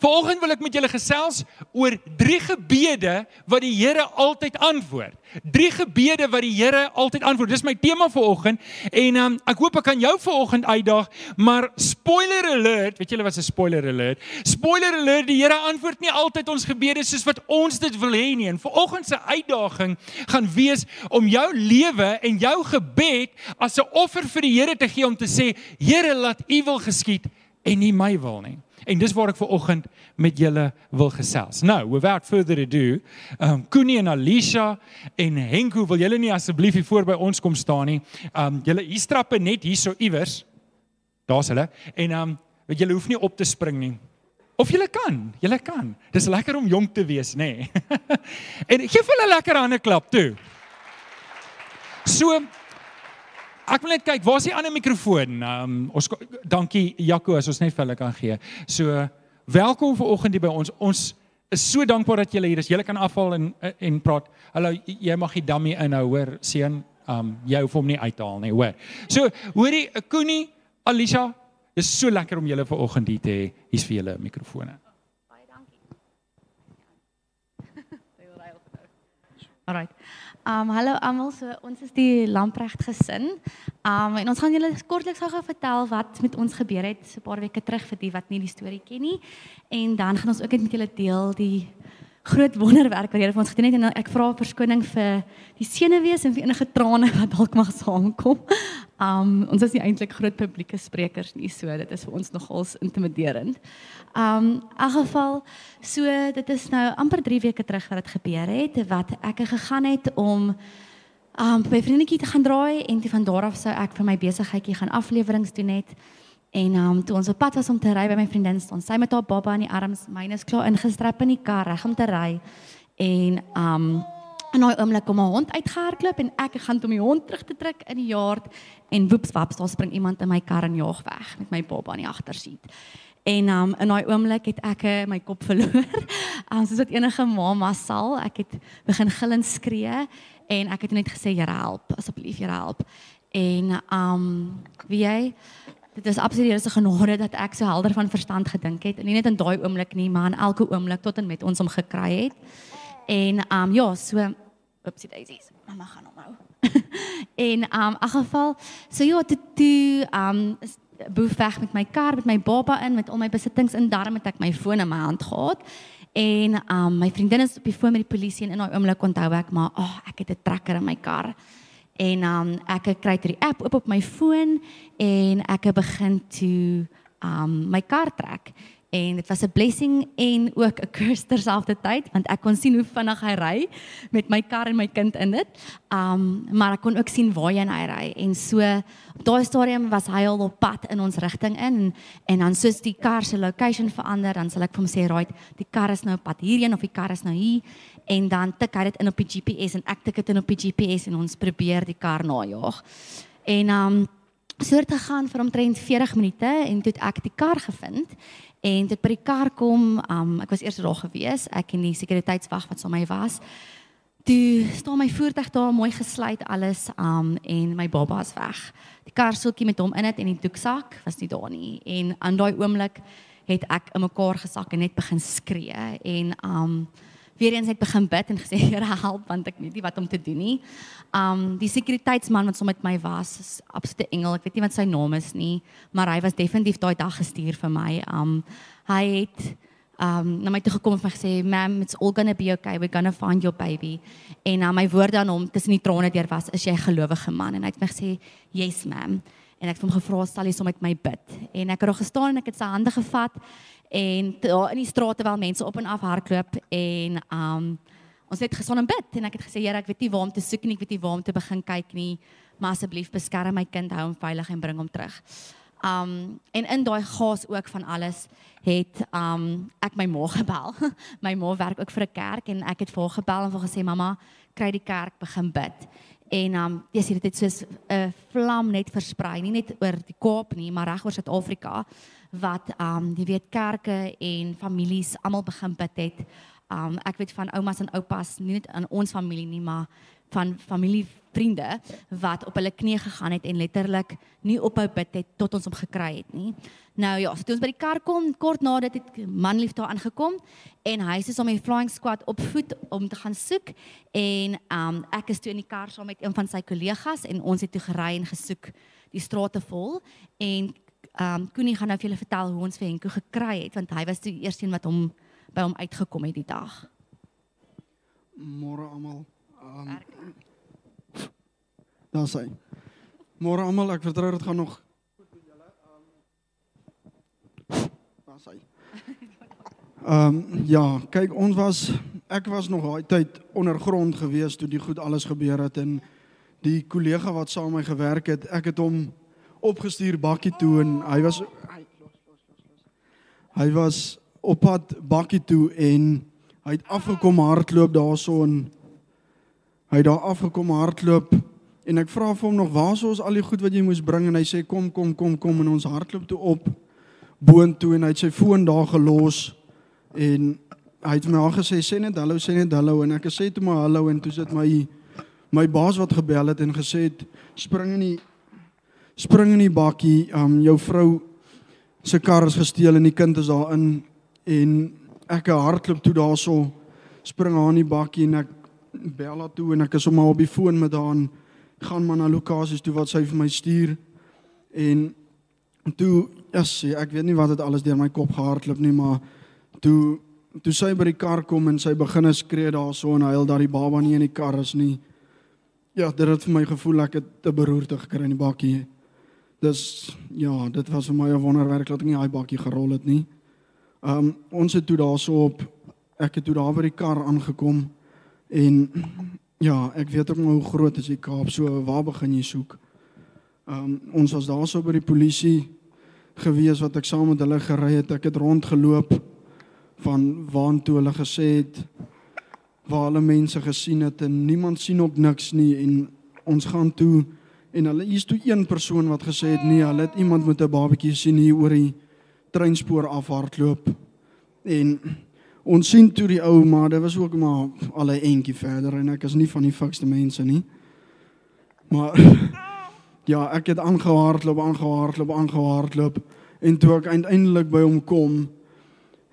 Vanoggend wil ek met julle gesels oor drie gebede wat die Here altyd antwoord. Drie gebede wat die Here altyd antwoord. Dis my tema vanoggend en um, ek hoop ek kan jou vanoggend uitdaag, maar spoiler alert, weet julle wat 'n spoiler alert? Spoiler alert, die Here antwoord nie altyd ons gebede soos wat ons dit wil hê nie. En vanoggend se uitdaging gaan wees om jou lewe en jou gebed as 'n offer vir die Here te gee om te sê, Here, laat U wil geskied en nie my wil nie. En dis waar ek ver oggend met julle wil gesels. Nou, without further ado, um Koenie en Alicia en Henko, wil julle nie asseblief hier voor by ons kom staan nie? Um julle hier strappe net hierso iewers. Daar's hulle. En um weet julle hoef nie op te spring nie. Of julle kan, julle kan. Dis lekker om jonk te wees, nê. Nee. en gee vir hulle lekker hande klap toe. So Ek wil net kyk, waar is die ander mikrofoon? Ehm um, ons dankie Jaco as ons net vir hulle kan gee. So welkom vir oggend hier by ons. Ons is so dankbaar dat julle hier is. Julle kan afval en en praat. Hallo, jy mag die dummy inhou, hoor, seun. Ehm um, jy hoef hom nie uit te haal nie, hoor. So, hoorie, Koenie, Alicia, dis so lekker om julle vir oggend hier te hê. Hier's vir julle mikrofone. Baie dankie. Alright. Um hallo almal, so ons is die Lamprecht gesin. Um en ons gaan julle kortliks gou vertel wat met ons gebeur het so 'n paar weke terug vir die wat nie die storie ken nie. En dan gaan ons ook net met julle deel die groot wonderwerk wat Here vir ons gedoen het en ek vra verskoning vir die senuwees en vir enige trane wat dalk mag saamkom. Um ons is nie eintlik groot publieke sprekers nie, so dit is vir ons nogals intimiderend. Um in elk geval, so dit is nou amper 3 weke terug wat dit gebeur het wat ek gegaan het om um by vriendetjie te gaan draai en van daar af sou ek vir my besigheidjie gaan afleweringe doen het. En um toe ons op pad was om te ry by my vriendin staan, sy met haar baba in die arms, myne is klaar ingestrap in die kar reg om te ry. En um en nou oomlik kom 'n hond uitgehardloop en ek gaan om die hond terug te trek in die yard en woeps waps daar spring iemand in my kar en jaag weg met my baba in die agtersiet. En um in daai oomblik het ek uh, my kop verloor. Um soos wat enige mamma sal, ek het begin gil en skree en ek het net gesê, "Here help, asseblief, Here help." En um wie jy Dit is absoluut Here se genade dat ek so helder van verstand gedink het en nie net in daai oomblik nie, maar in elke oomblik tot en met ons om gekry het. En um ja, so oopsie daisies. Mamma gaan hom hou. en um in geval, so ja, toe toe um boef weg met my kar, met my baba in, met al my besittings in, daarom het ek my foon in my hand gehad. En um my vriendin is op die foon met die polisie en in daai oomblik onthou ek maar, ag, oh, ek het 'n trekker in my kar en um ek kry die app op op my foon en ek begin toe um my kar trek en dit was 'n blessing en ook 'n curse terselfdertyd want ek kon sien hoe vinnig hy ry met my kar en my kind in dit. Um maar ek kon ook sien waar hy ry en so op daai stadium was hy al op pad in ons rigting in en, dan soos die kar se location verander dan sal ek vir hom sê right die kar is nou op pad hierheen of die kar is nou hier en dan tik hy dit in op die GPS en ek tik dit in op die GPS en ons probeer die kar najaag. En um soort te gaan vir omtrent 40 minute en toe het ek die kar gevind En dit by die kar kom, um, ek was eers daar gewees, ek en die sekuriteitswag wat saam my was. Toe staan my voertuig daar mooi gesluit alles um en my baba is weg. Die kar soekie met hom in dit en die doeksak was nie daar nie. En aan daai oomblik het ek in mekaar gesak en net begin skree en um weer eens het begin bid en gesê Here help want ek weet nie wat om te doen nie. Um die sekuriteitsman wat saam met my was, is absolute engel. Ek weet nie wat sy naam is nie, maar hy was definitief daai dag gestuur vir my. Um hy het um na my toe gekom en my gesê, "Ma'am, it's all going to be okay. We're going to find your baby." En uh, my woorde aan hom tussen die trane deur was, "Is jy 'n gelowige man?" En hy het my gesê, "Yes, ma'am." En ek het hom gevra, "Sal jy saam met my bid?" En ek het reg gestaan en ek het sy hande gevat en daar in die straat terwyl mense op en af hardloop en um ons het en bid en ek het gesê Here ek weet nie waar om te soek nie ek weet nie waar om te begin kyk nie maar asseblief beskerm my kind hou hom veilig en bring hom terug. Um en in daai gaas ook van alles het um ek my ma gebel. my ma werk ook vir 'n kerk en ek het vir haar gebel en vir gesê mamma kry die kerk begin bid. En um jy sien dit het soos 'n vlam net versprei, nie net oor die Kaap nie, maar reg oor Suid-Afrika wat um jy weet kerke en families almal begin bid het. Um ek weet van oumas en oupas, nie net in ons familie nie, maar van familievriende wat op hulle knie gegaan het en letterlik nie ophou bid het tot ons hom gekry het nie. Nou ja, so toe ons by die kar kom, kort na dit het manlief daar aangekom en hy is om die flying squad op voet om te gaan soek en um ek is toe in die kar saam met een van sy kollegas en ons het toe gery en gesoek die strate vol en um Koenie gaan nou vir julle vertel hoe ons vir Henko gekry het want hy was die eerste een wat hom by hom uitgekom het die dag. Môre almal. Um, Daar sê. Môre almal, ek vertrou dit gaan nog goed met julle. Um, daar sê. Ehm um, ja, kyk ons was ek was nog daai tyd ondergrond gewees toe die goed alles gebeur het en die kollega wat saam met my gewerk het, ek het hom opgestuur bakkie toe en hy was hy los los los los. Hy was op pad bakkie toe en hy het afgekom hardloop daarson Hy het daar afgekom hardloop en ek vra vir hom nog waar is ons al die goed wat jy moes bring? En hy sê kom kom kom kom en ons hardloop toe op boontoe en hy het sy foon daar gelos en hy het my al gesê sê net hallo sê net hallo en ek sê toe maar hallo en toe sit my my baas wat gebel het en gesê het spring in die spring in die bakkie um jou vrou se kar is gesteel en die kind is daarin en ek hardloop toe daarso spring haar in die bakkie en ek bel haar toe en ek is sommer op die foon met haar en gaan maar na lokasies toe wat sy vir my stuur. En toe ja, sê ek weet nie wat dit alles deur my kop gehardloop nie, maar toe toe sy by die kar kom en sy begin skree daarso en huil dat die baba nie in die kar is nie. Ja, dit het vir my gevoel ek het te beroerte gekry in die bakkie. Dis ja, dit was vir my 'n wonderwerk dat ek nie daai bakkie gerol het nie. Um ons het toe daarso op ek het toe daar by die kar aangekom En ja, ek weet ook maar hoe groot is die Kaap. So waar begin jy soek? Ehm um, ons was daarso by die polisie gewees wat ek saam met hulle gery het. Ek het rondgeloop van waantoe hulle gesê het waar hulle mense gesien het en niemand sien ook niks nie en ons gaan toe en hulle is toe een persoon wat gesê het nee, hulle het iemand met 'n babatjie sien hier oor die treinspoor afhardloop. En Ons sien toe die ou maar dit was ook maar al 'n entjie verder en ek is nie van die fikste mense nie. Maar ja, ek het aangehardloop, aangehardloop, aangehardloop en toe ek uiteindelik by hom kom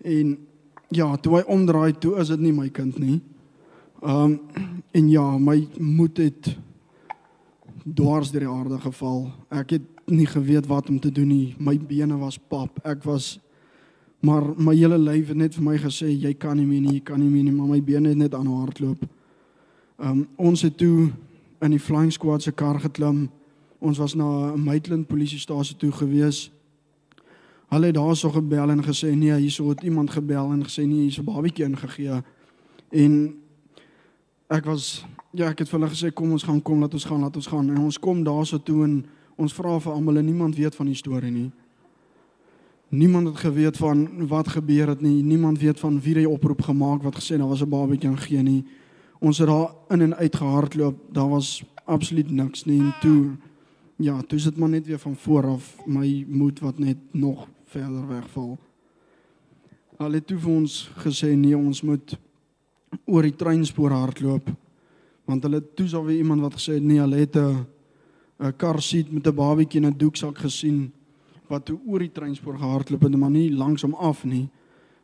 en ja, toe hy omdraai toe is dit nie my kind nie. Ehm um, en ja, my moed het dwars deur die aarde geval. Ek het nie geweet wat om te doen nie. My bene was pap. Ek was Maar my hele lyf het net vir my gesê jy kan nie meer nie, jy kan nie meer nie, maar my bene het net aan hardloop. Um ons het toe in die flying squad se kar geklim. Ons was na 'n Maitland polisiestasie toe gewees. Hulle het daarso gebel en gesê nee, hierso het iemand gebel en gesê nee, hier's 'n babietjie ingegee. En ek was ja, ek het vir hulle gesê kom ons gaan kom, laat ons gaan, laat ons gaan. En ons kom daarso toe en ons vra vir almal en niemand weet van die storie nie. Niemand het geweet van wat gebeur het nie. Niemand weet van wie die oproep gemaak wat gesê daar was 'n babatjie in gee nie. Ons het daar in en uit gehardloop. Daar was absoluut niks nie. En toe ja, toe sit maar net weer van voor af my moed wat net nog verder wegval. Hulle het toe vir ons gesê nee, ons moet oor die treinspoor hardloop. Want hulle toe sou weer iemand wat gesê het nee, hulle het 'n 'n kar seat met 'n babatjie in 'n doeksak gesien wat toe oor die treinspoor gehardloop het, maar nie langs hom af nie.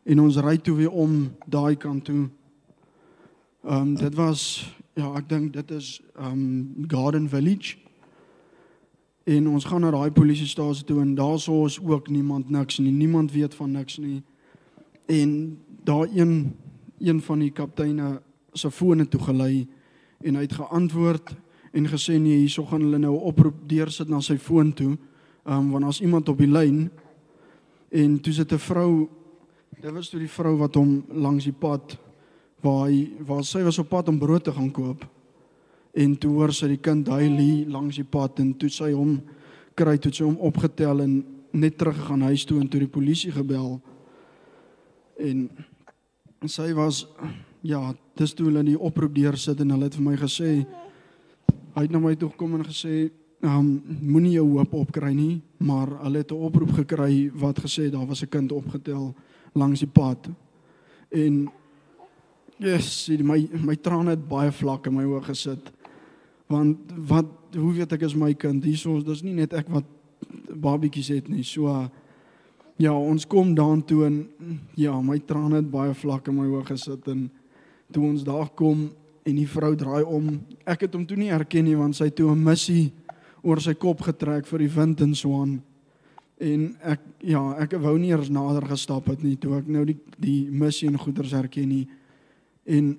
En ons ry toe weer om daai kant toe. Ehm um, dit was ja, ek dink dit is ehm um, Garden Village. En ons gaan na daai polisiestasie toe en daar sou ons ook niemand niks nie. Niemand weet van niks nie. En daar een een van die kapteine se fone toe gelei en hy het geantwoord en gesê nee, hierso gaan hulle nou 'n oproep deursit na sy foon toe um, want as iemand op die lyn en toe sit 'n vrou dit was toe die vrou wat hom langs die pad waar hy waar sy was op pad om brood te gaan koop en toe hoor sy die kind huil langs die pad en toe sy hom kry toe sy hom opgetel en net terug gegaan huis toe en toe die polisie gebel. En sy was ja dis toe hulle die oproep deursit en hulle het vir my gesê hy het na my toe gekom en gesê Um, moenie jou hoop opkry nie, maar hulle het 'n oproep gekry wat gesê daar was 'n kind opgetel langs die pad. En yes, my my trane het baie vlak in my oë gesit. Want wat hoe weet ek is my kind hierso, dis nie net ek wat babietjies het nie. So ja, ons kom daartoe en ja, my trane het baie vlak in my oë gesit en toe ons daar kom en die vrou draai om, ek het hom toe nie herken nie want sy toe 'n missie oor sy kop getrek vir die wind en so aan. En ek ja, ek wou nie eers nader gestap het nie toe ek nou die die missie en goeders herken nie. En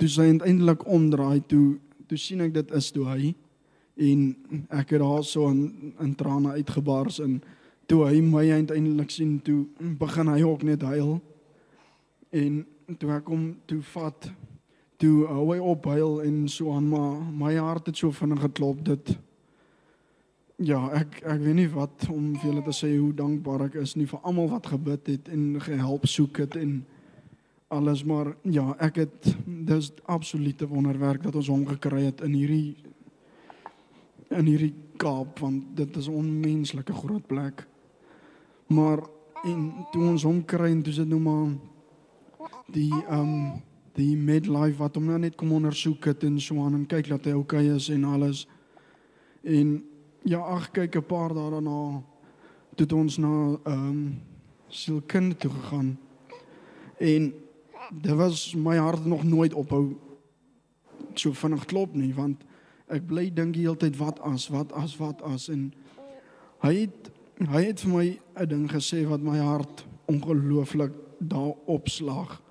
toe sy uiteindelik omdraai toe toe sien ek dit is toe hy en ek het daar so in in trane uitgebars en toe hy my uiteindelik sien toe begin hy ook net huil. En toe ek hom toe vat toe hou hy op huil en so aan maar my hart het so vinnig geklop dit Ja, ek ek weet nie wat om vir julle te sê hoe dankbaar ek is nie vir almal wat gebid het en gehelp soek het en alles maar ja, ek het dis absolute wonderwerk dat ons hom gekry het in hierdie in hierdie Kaap want dit is 'n onmenslike groot plek. Maar en toe ons hom kry en toe sit nou maar die ehm um, die midlife wat hom nou net kom ondersoek het en so aan en kyk dat hy okay is en alles. En ja, ag kyk 'n paar dae daarna toe ons na ehm um, sielkunde toe gegaan. En dit was my hart nog nooit ophou so vinnig klop nie want ek bly dink die hele tyd wat as wat as wat as en hy het hy het vir my 'n ding gesê wat my hart ongelooflik daar opslag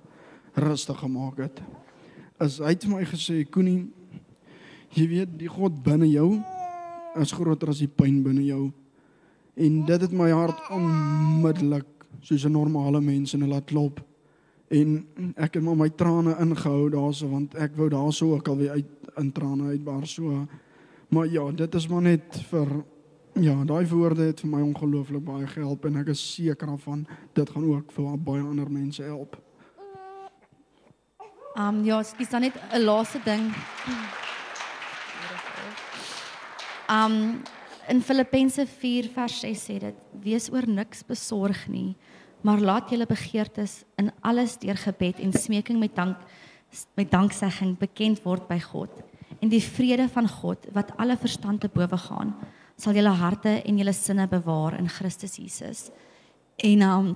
rustig gemaak het. As hy het vir my gesê Koenie jy weet die God binne jou is groter as die pyn binne jou. En dit het my hart onmiddellik soos 'n normale mens in 'n laat klop. En ek het maar my trane ingehou daarso want ek wou daarso ook al weer uit in trane uitbaar so. Maar ja dit is maar net vir ja daai woorde het vir my ongelooflik baie gehelp en ek is seker daarvan dit gaan ook vir baie ander mense help. Ehm um, ja, dis dan net 'n laaste ding. Um, in Filippense 4 vers 6 sê dit: Wees oor niks besorg nie, maar laat julle begeertes in alles deur gebed en smeking met dank met danksegging bekend word by God. En die vrede van God wat alle verstand te bowe gaan, sal julle harte en julle sinne bewaar in Christus Jesus. En um,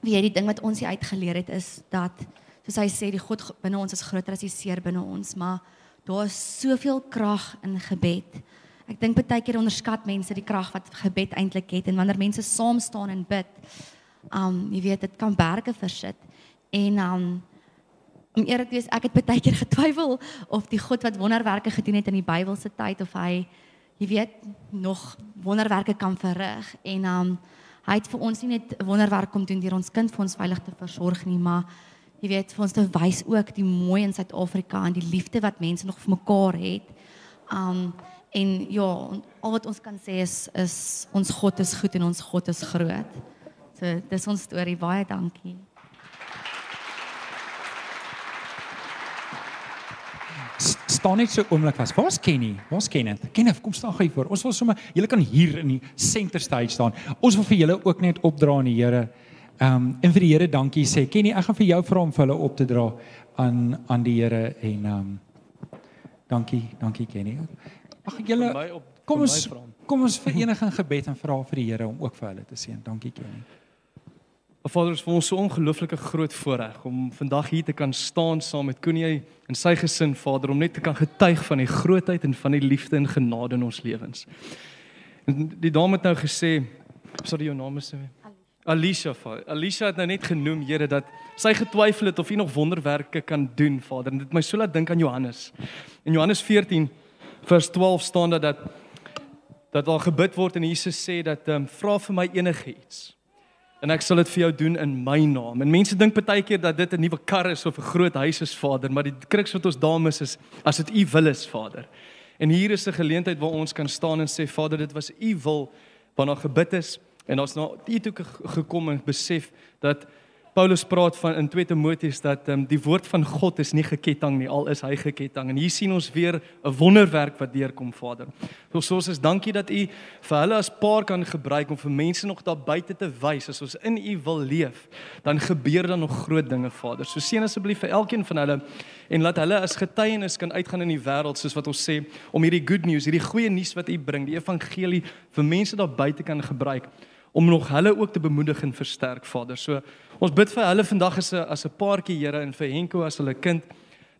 wie die ding wat ons hier uitgeleer het is dat soos hy sê die God binne ons is groter as die seer binne ons, maar daar is soveel krag in gebed. Ek dink baie keer onderskat mense die krag wat gebed eintlik het en wanneer mense saam staan en bid, um jy weet dit kan berge versit. En um om eerlik te wees, ek het baie keer getwyfel of die God wat wonderwerke gedoen het in die Bybelse tyd of hy jy weet nog wonderwerke kan verrig en um hy het vir ons nie net wonderwerk kom doen deur ons kind vir ons veilig te versorg nie, maar jy weet vir ons te wys ook die mooi in Suid-Afrika en die liefde wat mense nog vir mekaar het. Um en ja, al wat ons kan sê is is ons God is goed en ons God is groot. So dis ons storie. Baie dankie. staan net so oomblik vas. Waar's Kenny? Waar's Kenneth? Kenneth, kom staan gou hier voor. Ons wil sommer julle kan hier in die center stage staan. Ons wil vir julle ook net opdra aan die Here. Ehm um, en vir die Here dankie sê. Kenny, ek gaan vir jou vra om vir hulle op te dra aan aan die Here en ehm um, dankie, dankie Kenny. Ag julle kom ons kom ons verenig in gebed en vra vir die Here om ook vir hulle te seën. Dankie Kenny. Vader, vir ons so ongelooflike groot voorreg om vandag hier te kan staan saam met Koenie en sy gesin, Vader, om net te kan getuig van die grootheid en van die liefde en genade in ons lewens. En die dame het nou gesê, sorry jou naam is se Alicia, Vader. Alicia het nou net genoem, Here, dat sy getwyfel het of hy nog wonderwerke kan doen, Vader. En dit my so laat dink aan Johannes. In Johannes 14 vers 12 staan dat dat dat daar gebid word en Jesus sê dat ehm um, vra vir my enigiets en ek sal dit vir jou doen in my naam. En mense dink baie keer dat dit 'n nuwe kar is of 'n groot huis is, Vader, maar die kruks wat ons dames is as dit u wil is, Vader. En hier is 'n geleentheid waar ons kan staan en sê, Vader, dit was u wil waarna gebid is en ons na u toe gekom en besef dat Paulus praat van in 2 Timoteus dat um, die woord van God is nie geketting nie, al is hy geketting. En hier sien ons weer 'n wonderwerk wat deurkom, Vader. So ons is dankie dat U vir hulle as paar kan gebruik om vir mense nog daar buite te wys as ons in U wil leef, dan gebeur daar nog groot dinge, Vader. So seën asseblief vir elkeen van hulle en laat hulle as getuienis kan uitgaan in die wêreld soos wat ons sê om hierdie good news, hierdie goeie nuus wat U bring, die evangelie vir mense daar buite kan gebruik om nog hulle ook te bemoedig en versterk, Vader. So ons bid vir hulle vandag as 'n as 'n paartjie, Here, en vir Henko as hulle kind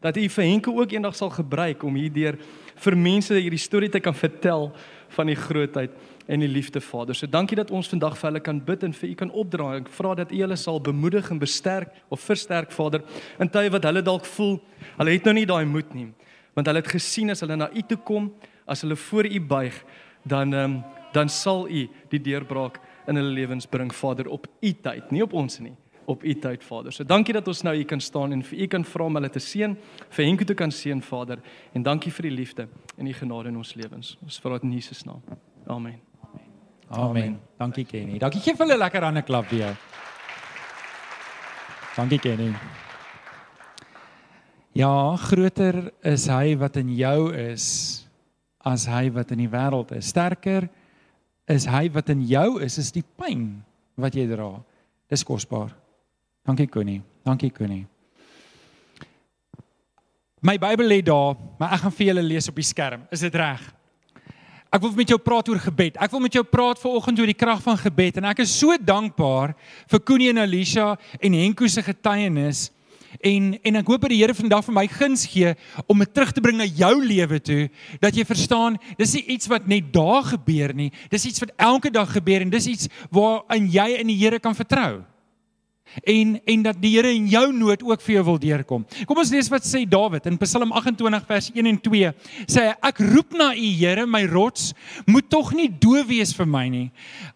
dat U vir Henko ook eendag sal gebruik om hierdeur vir mense hierdie storie te kan vertel van die grootheid en die liefde Vader. So dankie dat ons vandag vir hulle kan bid en vir U kan opdra. Ek vra dat U hulle sal bemoedig en besterk of versterk Vader in tye wat hulle dalk voel hulle het nou nie daai moed nie. Want hulle het gesien as hulle na U toe kom, as hulle voor U buig, dan um, dan sal U die deurbraak in hulle lewens bring Vader op u tyd, nie op ons nie, op u tyd Vader. So dankie dat ons nou hier kan staan en vir u kan vra om hulle te seën, vir Henko te kan seën Vader en dankie vir die liefde en die genade in ons lewens. Ons vra dit in Jesus naam. Amen. Amen. Amen. Dankie Kenny. Dankie gee vir hulle lekker aan 'n klap weer. Dankie Kenny. Ja, groter is hy wat in jou is as hy wat in die wêreld is. Sterker is hy wat in jou is, is die pyn wat jy dra. Dis kosbaar. Dankie Connie. Dankie Connie. My Bybel lê daar, maar ek gaan vir julle lees op die skerm. Is dit reg? Ek wil met jou praat oor gebed. Ek wil met jou praat vanoggend oor die krag van gebed en ek is so dankbaar vir Connie en Alicia en Henko se getuienis. En en ek hoop dat die Here vandag vir my guns gee om dit terug te bring na jou lewe toe dat jy verstaan dis nie iets wat net daar gebeur nie dis iets wat elke dag gebeur en dis iets waarin jy in die Here kan vertrou en en dat die Here in jou nood ook vir jou wil deurkom. Kom ons lees wat sê Dawid in Psalm 28 vers 1 en 2. Sê hy ek roep na U Here my rots, moet tog nie doof wees vir my nie.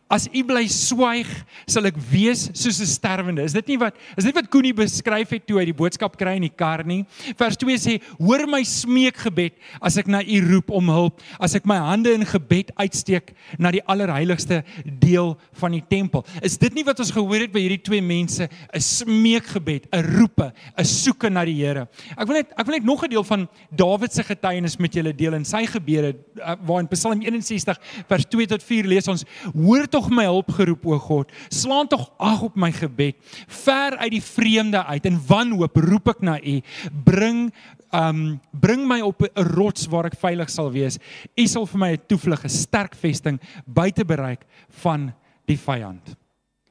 As u bly swyg, sal ek wees soos 'n sterwende. Is dit nie wat is dit wat Koenie beskryf het toe hy die boodskap kry in die kar nie? Vers 2 sê: "Hoor my smeekgebed as ek na u roep om hulp, as ek my hande in gebed uitsteek na die allerheiligste deel van die tempel." Is dit nie wat ons gehoor het by hierdie twee mense, 'n smeekgebed, 'n roepe, 'n soeke na die Here? Ek wil net ek wil net nog 'n deel van Dawid se getuienis met julle deel in sy gebede uh, waar in Psalm 61 vers 2 tot 4 lees ons: "Hoor tog my hulp geroep o God. Slaan tog ag op my gebed. Ver uit die vreemde uit en wanhoop roep ek na U. Bring um bring my op 'n rots waar ek veilig sal wees. U sal vir my 'n toevlug, 'n sterk vesting buite bereik van die vyand.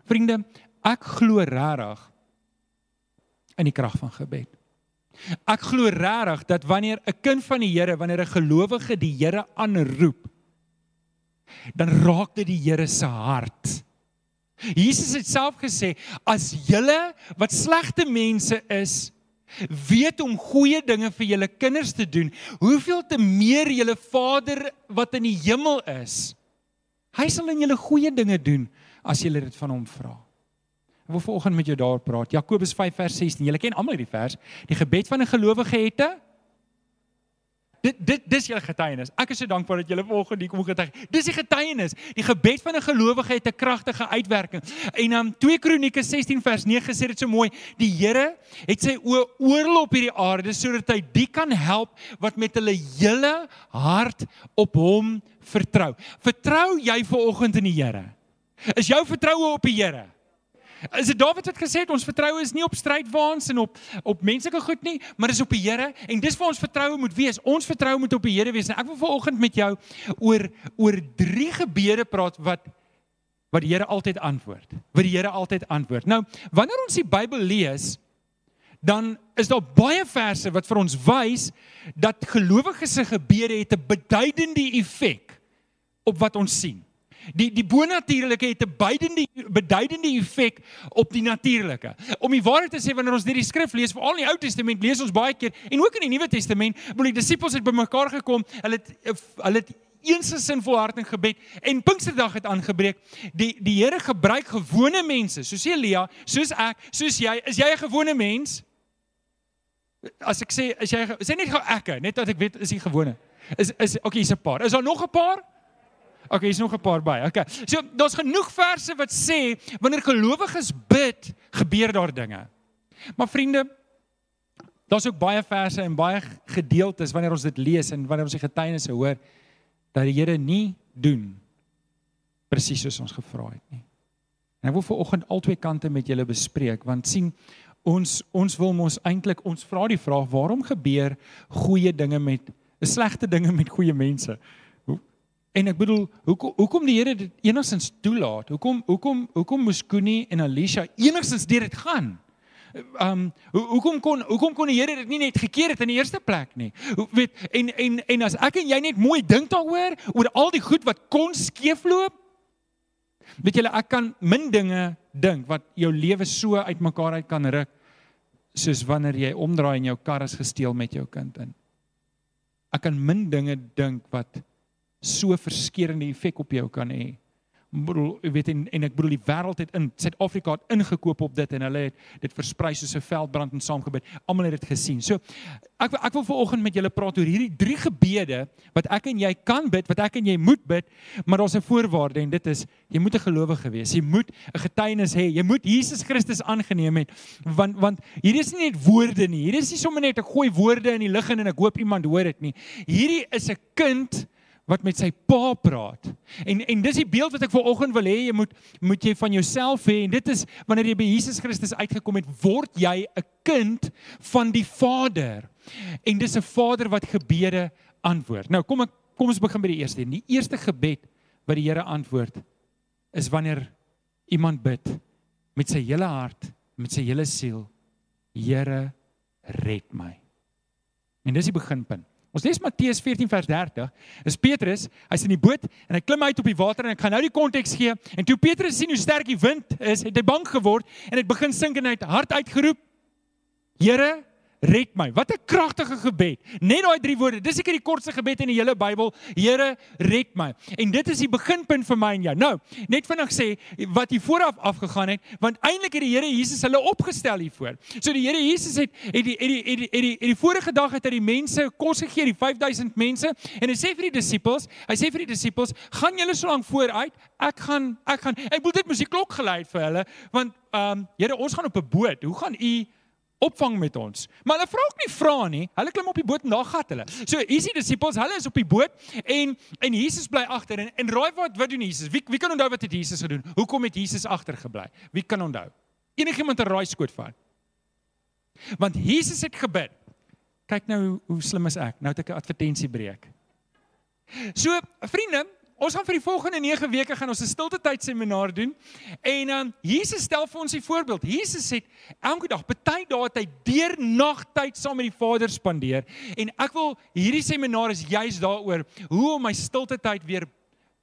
Vriende, ek glo regtig in die krag van gebed. Ek glo regtig dat wanneer 'n kind van die Here, wanneer 'n gelowige die Here aanroep, dan raak dit die Here se hart. Jesus het self gesê as julle wat slegte mense is weet om goeie dinge vir julle kinders te doen, hoeveel te meer julle Vader wat in die hemel is. Hy sal in julle goeie dinge doen as julle dit van hom vra. Ek wil vanoggend met jou daar praat. Jakobus 5 vers 16. Julle ken almal hierdie vers. Die gebed van 'n gelowige het 'n Dit dit dis julle getuienis. Ek is so dankbaar dat julle vanoggend hier kom getuig. Dis die getuienis. Die gebed van 'n gelowige het 'n kragtige uitwerking. En dan um, 2 Kronieke 16 vers 9 sê dit so mooi. Die Here het sy oë oral op hierdie aarde sodat hy die kan help wat met hulle hele hart op hom vertrou. Vertrou jy vanoggend in die Here? Is jou vertroue op die Here? Is dit Dawid wat gesê het ons vertroue is nie op strydwaans en op op menslike goed nie, maar is op die Here en dis waar ons vertroue moet wees. Ons vertroue moet op die Here wees. En ek wil vanoggend met jou oor oor drie gebede praat wat wat die Here altyd antwoord. Wat die Here altyd antwoord. Nou, wanneer ons die Bybel lees, dan is daar baie verse wat vir ons wys dat gelowiges se gebede het 'n beduidende effek op wat ons sien. Die die bonatuurlike het 'n beduidende beduidende effek op die natuurlike. Om die waarheid te sê wanneer ons hierdie skrif lees, veral in die Ou Testament, lees ons baie keer en ook in die Nuwe Testament, want die disippels het bymekaar gekom, hulle het hulle het eens sin volharding gebed en Pinksterdag het aangebreek. Die die Here gebruik gewone mense, soos Elia, soos ek, soos jy. Is jy 'n gewone mens? As ek sê, is jy sê net gou ek, net dat ek weet is jy gewone. Is is okay, hier's 'n paar. Is daar nog 'n paar? Okay, hier's nog 'n paar by. Okay. So daar's genoeg verse wat sê wanneer gelowiges bid, gebeur daar dinge. Maar vriende, daar's ook baie verse en baie gedeeltes wanneer ons dit lees en wanneer ons die getuienisse hoor dat die Here nie doen presies soos ons gevra het nie. En ek wil vir oggend al twee kante met julle bespreek want sien ons ons wil mos eintlik ons vra die vraag waarom gebeur goeie dinge met slegte dinge met goeie mense? En ek bedoel, hoekom hoekom die Here dit enigstens toelaat? Hoekom hoekom hoekom moes Koenie en Alicia enigstens deur dit gaan? Um ho, hoekom kon hoekom kon die Here dit nie net gekeer het in die eerste plek nie? Hoe weet en en en as ek en jy net mooi dink daaroor oor al die goed wat kon skeefloop, weet julle ek kan min dinge dink wat jou lewe so uitmekaar uit kan ruk soos wanneer jy omdraai en jou kar is gesteel met jou kind in. Ek kan min dinge dink wat so verskeurende effek op jou kan hê bedoel jy weet en, en ek bedoel die wêreld het in Suid-Afrika het ingekoop op dit en hulle het dit versprei soos 'n veldbrand en saamgebid. Almal het dit gesien. So ek ek wil vanoggend met julle praat oor hierdie drie gebede wat ek en jy kan bid, wat ek en jy moet bid, maar daar's 'n voorwaarde en dit is jy moet 'n gelowige wees. Jy moet 'n getuienis hê. Jy moet Jesus Christus aangeneem het want want hierdie is nie net woorde nie. Hierdie is nie sommer net ek gooi woorde in die lug en ek hoop iemand hoor dit nie. Hierdie is 'n kind wat met sy pa praat. En en dis die beeld wat ek vanoggend wil hê jy moet moet jy van jouself hê en dit is wanneer jy by Jesus Christus uitgekom het, word jy 'n kind van die Vader. En dis 'n Vader wat gebede antwoord. Nou kom ek kom ons begin by die eerste. Die eerste gebed wat die Here antwoord is wanneer iemand bid met sy hele hart, met sy hele siel, Here, red my. En dis die beginpunt. Ons lees Matteus 14 vers 30. Dis Petrus, hy's in die boot en hy klim uit op die water en ek gaan nou die konteks gee. En toe Petrus sien hoe sterk die wind is, het hy bang geword en het begin sink en hy het hard uitgeroep: Here, red my. Wat 'n kragtige gebed. Net daai drie woorde. Dis seker die kortste gebed in die hele Bybel. Here, red my. En dit is die beginpunt vir my en jou. Nou, net vinnig sê wat hier vooraf afgegaan het, want eintlik het die Here Jesus hulle opgestel hiervoor. So die Here Jesus het het die het die het die, het die, het die vorige dag het hy die mense kos gegee, die 5000 mense, en hy sê vir die disippels, hy sê vir die disippels, gaan julle so lank vooruit. Ek gaan ek gaan ek moet dit musiek klok gelei vir hulle, want ehm um, Here, ons gaan op 'n boot. Hoe gaan u opvang met ons. Maar hulle vra ook nie vra nie. Hulle klim op die boot en daar gat hulle. So hier is die disippels, hulle is op die boot en en Jesus bly agter en en raai wat wat doen Jesus? Wie wie kan onthou wat het Jesus gedoen? Hoekom het Jesus agter gebly? Wie kan onthou? Enigiemand 'n raai skoot van? Want Jesus het gebid. Kyk nou hoe, hoe slim is ek. Nou het ek 'n advertensie breek. So vriende, ons gaan vir die volgende 9 weke gaan ons 'n stilte tyd seminar doen. En dan um, Jesus stel vir ons 'n voorbeeld. Jesus het elke dag, baie dae hy deur nagtyd saam met die Vader spandeer. En ek wil hierdie seminar is juis daaroor hoe om my stilte tyd weer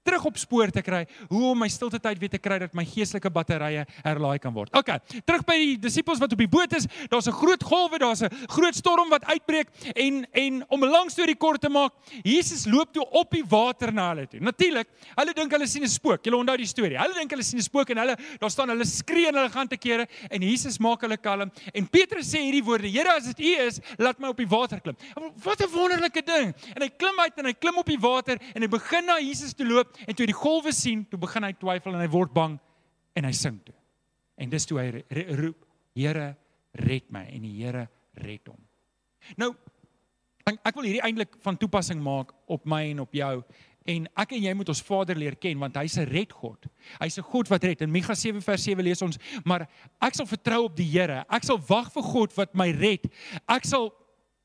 terug op spoor te kry, hoe om my stilte tyd weer te kry dat my geestelike batterye herlaai kan word. OK, terug by die disippels wat op die boot is. Daar's 'n groot golwe, daar's 'n groot storm wat uitbreek en en om 'n lang storie kort te maak, Jesus loop toe op die water na hulle toe. Natuurlik, hulle dink hulle sien 'n spook. Julle onthou die storie. Hulle dink hulle sien 'n spook en hulle daar staan hulle skree en hulle gaan te kere en Jesus maak hulle kalm en Petrus sê hierdie woorde: "Here, as dit U is, laat my op die water klim." Wat 'n wonderlike ding. En hy klim uit en hy klim op die water en hy begin na Jesus toe loop en toe hy die golwe sien, toe begin hy twyfel en hy word bang en hy sink toe. En dis toe hy roep, Here, red my en die Here red hom. Nou ek wil hierdie eintlik van toepassing maak op my en op jou en ek en jy moet ons Vader leer ken want hy's 'n redgod. Hy's 'n God wat red. In Micha 7 vers 7 lees ons, maar ek sal vertrou op die Here. Ek sal wag vir God wat my red. Ek sal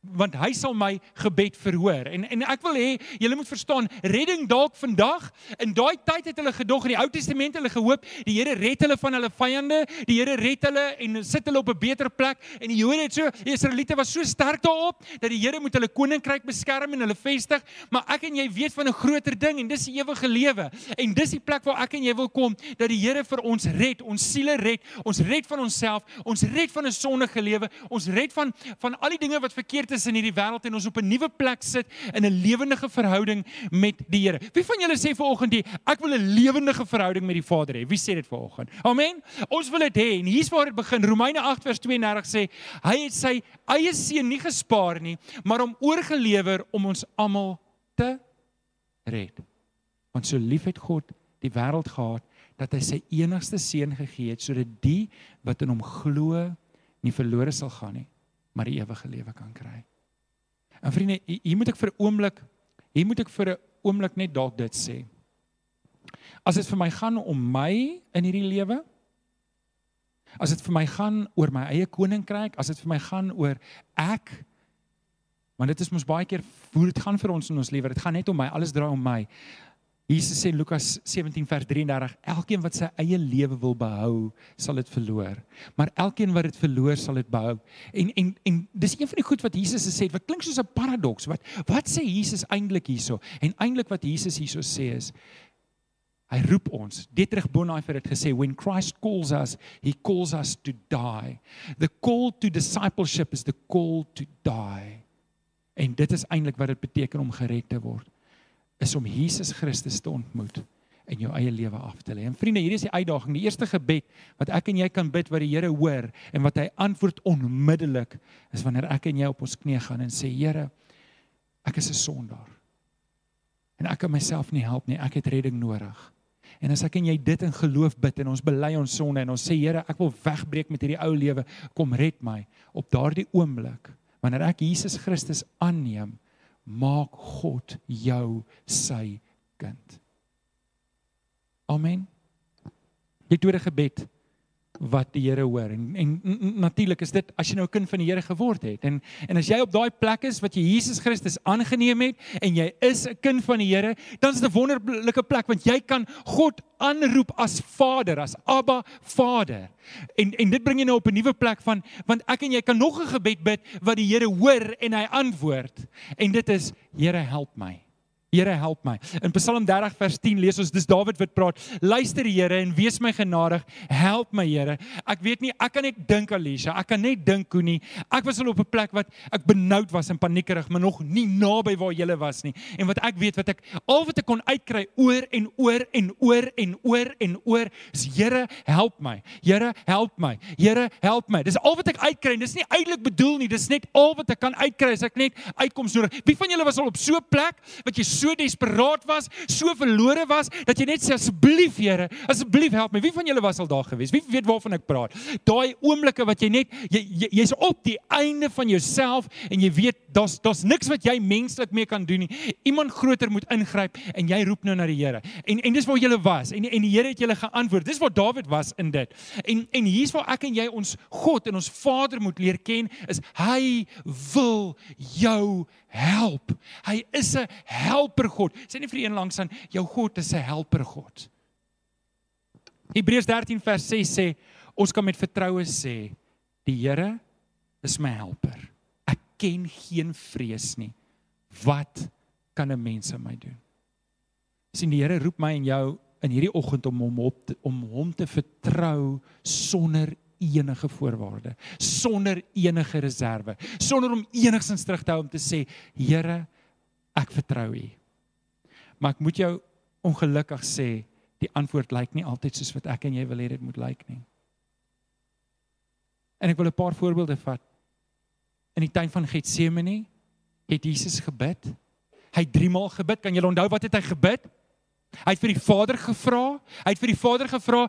want hy sal my gebed verhoor. En en ek wil hê julle moet verstaan, redding dalk vandag. In daai tyd het hulle gedog in die Ou Testament hulle gehoop die Here red hulle van hulle vyande, die Here red hulle en sit hulle op 'n beter plek. En die Jode het so, die Israeliete was so sterk daarop dat die Here moet hulle koninkryk beskerm en hulle vestig. Maar ek en jy weet van 'n groter ding en dis die ewige lewe. En dis die plek waar ek en jy wil kom dat die Here vir ons red, ons siele red, ons red van onsself, ons red van 'n sondige lewe, ons red van van al die dinge wat verkeerd is in hierdie wêreld en ons op 'n nuwe plek sit in 'n lewendige verhouding met die Here. Wie van julle sê vanoggend die ek wil 'n lewendige verhouding met die Vader hê? Wie sê dit vanoggend? Amen. Ons wil dit hê en hier's waar dit begin. Romeine 8 vers 32 sê hy het sy eie seun nie gespaar nie, maar hom oorgelewer om ons almal te red. Want so lief het God die wêreld gehad dat hy sy enigste seun gegee het sodat die wat in hom glo nie verlore sal gaan nie, maar die ewige lewe kan kry. En vriende, hier moet ek vir 'n oomblik, hier moet ek vir 'n oomblik net dalk dit sê. As dit vir my gaan om my in hierdie lewe, as dit vir my gaan oor my eie koninkryk, as dit vir my gaan oor ek want dit is mos baie keer hoe dit gaan vir ons in ons lewe. Dit gaan net om my, alles draai om my. Jesus sê Lukas 17 vers 33, elkeen wat sy eie lewe wil behou, sal dit verloor. Maar elkeen wat dit verloor, sal dit behou. En en en dis een van die goed wat Jesus gesê het, wat klink soos 'n paradoks. Wat wat sê Jesus eintlik hierso? En eintlik wat Jesus hierso sê is Hy roep ons. Dietrich Bonhoeffer het gesê when Christ calls us, he calls us to die. The call to discipleship is the call to die. En dit is eintlik wat dit beteken om gered te word is om Jesus Christus te ontmoet en jou eie lewe af te lê. En vriende, hier is die uitdaging. Die eerste gebed wat ek en jy kan bid wat die Here hoor en wat hy antwoord onmiddellik is wanneer ek en jy op ons knieë gaan en sê Here, ek is 'n sondaar. En ek kan myself nie help nie. Ek het redding nodig. En as ek en jy dit in geloof bid en ons bely ons sonde en ons sê Here, ek wil wegbreek met hierdie ou lewe, kom red my op daardie oomblik wanneer ek Jesus Christus aanneem maak God jou sy kind. Amen. Die tweede gebed wat die Here hoor. En, en natuurlik is dit as jy nou 'n kind van die Here geword het. En en as jy op daai plek is wat jy Jesus Christus aangeneem het en jy is 'n kind van die Here dan is dit 'n wonderlike plek want jy kan God aanroep as Vader as Abba Vader. En en dit bring jy nou op 'n nuwe plek van want ek en jy kan nog 'n gebed bid wat die Here hoor en hy antwoord. En dit is Here help my Here help my. In Psalm 30 vers 10 lees ons dis Dawid wat praat. Luister Here en wees my genadig. Help my Here. Ek weet nie, ek kan net dink Alicia, ek kan net dink hoe nie. Ek was al op 'n plek wat ek benoud was en paniekerig, maar nog nie naby waar jy was nie. En wat ek weet wat ek al wat ek kon uitkry oor en oor en oor en oor en oor is Here help my. Here help my. Here help my. Dis al wat ek uitkry. Dis nie eintlik bedoel nie. Dis net al wat ek kan uitkry as ek net uitkoms nodig. Wie van julle was al op so 'n plek wat jy so desperaat was, so verlore was dat jy net sê asseblief Here, asseblief help my. Wie van julle was al daar gewees? Wie weet waarvan ek praat? Daai oomblikke wat jy net jy jy's jy op die einde van jouself en jy weet daar's daar's niks wat jy menslik mee kan doen nie. Iemand groter moet ingryp en jy roep nou na die Here. En en dis waar jy was en en die Here het julle geantwoord. Dis waar Dawid was in dit. En en hier's waar ek en jy ons God en ons Vader moet leer ken is hy wil jou help. Hy is 'n helper God. Sê nie vir een langs aan jou God is 'n helper God. Hebreërs 13 vers 6 sê ons kan met vertroue sê die Here is my helper. Ek ken geen vrees nie. Wat kan 'n mens aan my doen? Sien die Here roep my en jou in hierdie oggend om hom op te, om hom te vertrou sonder enige voorwaarde, sonder enige reserve, sonder om enigsins terug te hou om te sê, Here, ek vertrou U. Maar ek moet jou ongelukkig sê, die antwoord lyk nie altyd soos wat ek en jy wil hê dit moet lyk nie. En ek wil 'n paar voorbeelde vat. In die tuin van Getsemane het Jesus gebid. Hy het 3 maal gebid. Kan jy onthou wat het hy gebid? Hy het vir die Vader gevra. Hy het vir die Vader gevra,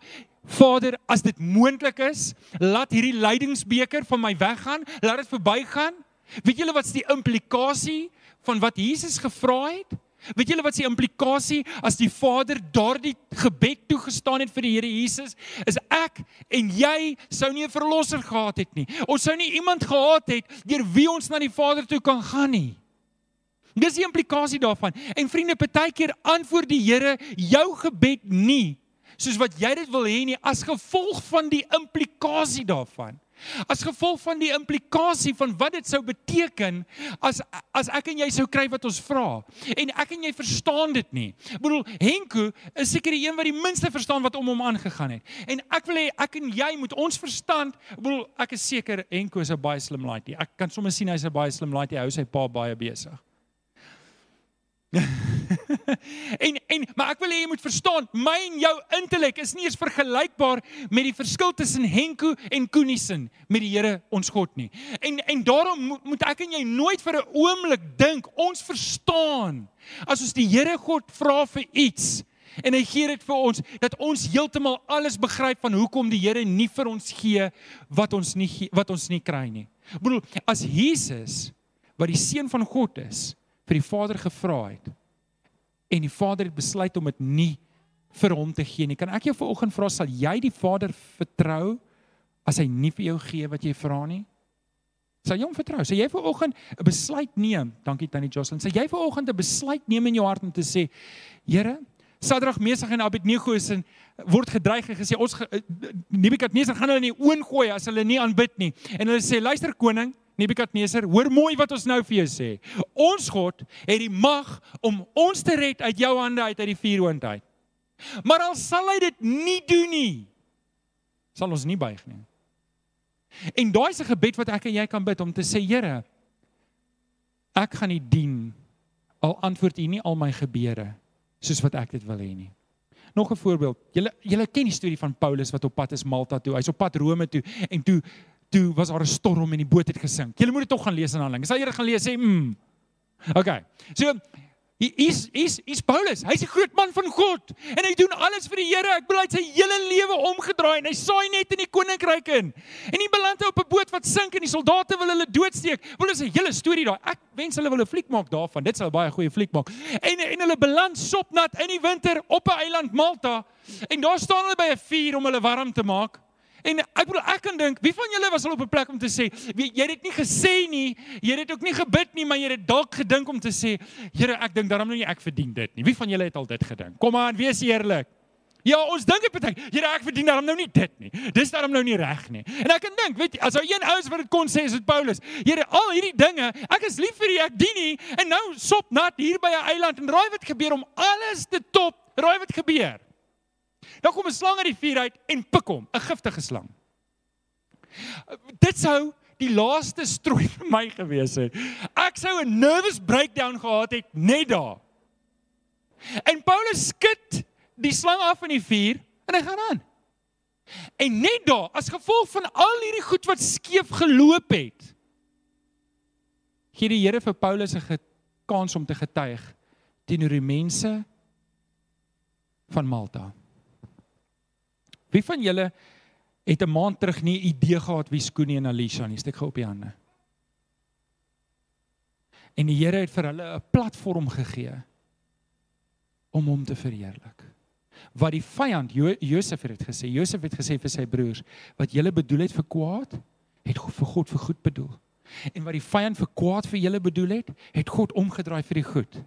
Vader, as dit moontlik is, laat hierdie lydingsbeker van my weggaan, laat dit verbygaan. Weet julle wat's die implikasie van wat Jesus gevra het? Weet julle wat se implikasie as die Vader daardie gebed toegestaan het vir die Here Jesus? Is ek en jy sou nie 'n verlosser gehad het nie. Ons sou nie iemand gehad het deur wie ons na die Vader toe kan gaan nie. Dis die implikasie daarvan. En vriende, partykeer antwoord die Here jou gebed nie soos wat jy dit wil hê nie as gevolg van die implikasie daarvan. As gevolg van die implikasie van wat dit sou beteken as as ek en jy sou kry wat ons vra. En ek en jy verstaan dit nie. Ek bedoel Henko is seker die een wat die minste verstaan wat om hom aangegaan het. En ek wil hê ek en jy moet ons verstand, ek bedoel ek is seker Henko is 'n baie slim laaitjie. Ek kan sommer sien hy's 'n baie slim laaitjie. Hy hou sy pa baie besig. en en maar ek wil hê jy moet verstaan, my en jou intellek is nie eens vergelykbaar met die verskil tussen Henko en Koenison met die Here ons God nie. En en daarom moet, moet ek en jy nooit vir 'n oomblik dink ons verstaan as ons die Here God vra vir iets en hy gee dit vir ons dat ons heeltemal alles begryp van hoekom die Here nie vir ons gee wat ons nie wat ons nie kry nie. Ek bedoel as Jesus wat die seun van God is vir die Vader gevra het en die Vader het besluit om dit nie vir hom te gee nie. Kan ek jou vanoggend vra sal jy die Vader vertrou as hy nie vir jou gee wat jy vra nie? Sal jy hom vertrou? Sal jy vanoggend 'n besluit neem? Dankie Tannie Jocelyn. Sal jy vanoggend 'n besluit neem in jou hart om te sê, Here, Sadrag, Mesach en Abednego is en word gedreig en gesê ons eh, Nebukadneser gaan hulle in die oond gooi as hulle nie aanbid nie. En hulle sê, luister koning, Nebukadneser, hoor mooi wat ons nou vir jou sê. Ons God het die mag om ons te red uit jou hande uit uit die vuuroond uit. Maar al sal hy dit nie doen nie, sal ons nie buig nie. En daai is 'n gebed wat ek en jy kan bid om te sê, Here, ek gaan U dien al antwoord U nie al my gebede soos wat ek dit wil hê nie. Nog 'n voorbeeld. Julle julle ken die storie van Paulus wat op pad is Malta toe. Hy's op pad Rome toe en toe toe was daar 'n storm en die boot het gesink. Julle moet dit tog gaan lees in Handelinge. Sal julle gaan lees sê, "Mm." Okay. So Hy's hy's hy's Paulus. Hy's 'n groot man van God en hy doen alles vir die Here. Ek bedoel hy het sy hele lewe omgedraai en hy saai net in die koninkryk in. En hy beland op 'n boot wat sink en die soldate wil hulle doodsteek. Wel is 'n hele storie daai. Ek wens hulle wil 'n fliek maak daarvan. Dit sou baie goeie fliek maak. En en hulle beland sopnat in die winter op 'n eiland Malta en daar staan hulle by 'n vuur om hulle warm te maak. En ek bedoel ek kan dink, wie van julle was al op 'n plek om te sê, jy het dit nie gesê nie, jy het dit ook nie gebid nie, maar jy het dalk gedink om te sê, Here, ek dink daarom nou nie ek verdien dit nie. Wie van julle het al dit gedink? Kom aan, wees eerlik. Ja, ons dink dit baie. Here, ek verdien daarom nou nie dit nie. Dis daarom nou nie reg nie. En ek kan dink, weet jy, as ou een ouens wat dit kon sê, is dit Paulus. Here, al hierdie dinge, ek is lief vir U, ek dien U en nou sop nat hier by 'n eiland en raai wat gebeur om alles te top? Raai wat gebeur? Dan kom 'n slang uit die vuur uit en pik hom, 'n giftige slang. Dit sou die laaste strooi vir my gewees het. Ek sou 'n nervous breakdown gehad het net daar. En Paulus skud die slang af in die vuur en hy gaan aan. En net daar, as gevolg van al hierdie goed wat skeef geloop het, gee die Here vir Paulus 'n kans om te getuig teenoor die mense van Malta. Wie van julle het 'n maand terug nie 'n idee gehad wie Skoonie en Alisha nie? Steek gou op die hande. En die Here het vir hulle 'n platform gegee om hom te verheerlik. Wat die vyand jo Josef het gesê, Josef het gesê vir sy broers, wat julle bedoel het vir kwaad, het God vir God vir goed bedoel. En wat die vyand vir kwaad vir julle bedoel het, het God omgedraai vir die goed.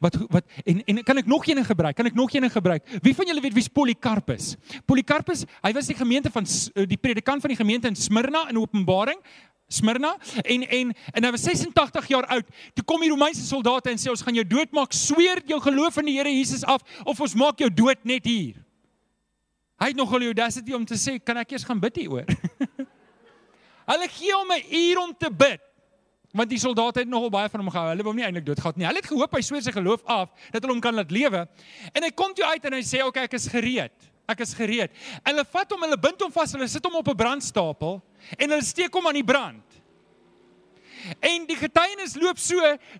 Wat wat en en kan ek nog een gebruik? Kan ek nog een gebruik? Wie van julle weet wie's Polycarpus? Polycarpus, hy was die gemeente van eh, die predikant van die gemeente in Smyrna in Openbaring. Smyrna en en en hy was 86 jaar oud. Toe kom die Romeinse soldate en sê ons gaan jou doodmaak. Sweer jou geloof in die Here Jesus af of ons maak jou dood net hier. Hy het nogal die audacity om te sê, "Kan ek eers gaan bid hieroor?" Hulle gee hom 'n uur om te bid want die soldate het nogal baie van hom gehou. Hulle wou hom nie eintlik doodgehad nie. Hulle het gehoop hy sweer sy geloof af dat hulle hom kan laat lewe. En hy kom toe uit en hy sê, "Oké, okay, ek is gereed. Ek is gereed." En hulle vat hom, hulle bind hom vas, hulle sit hom op 'n brandstapel en hulle steek hom aan die brand. En die getuienis loop so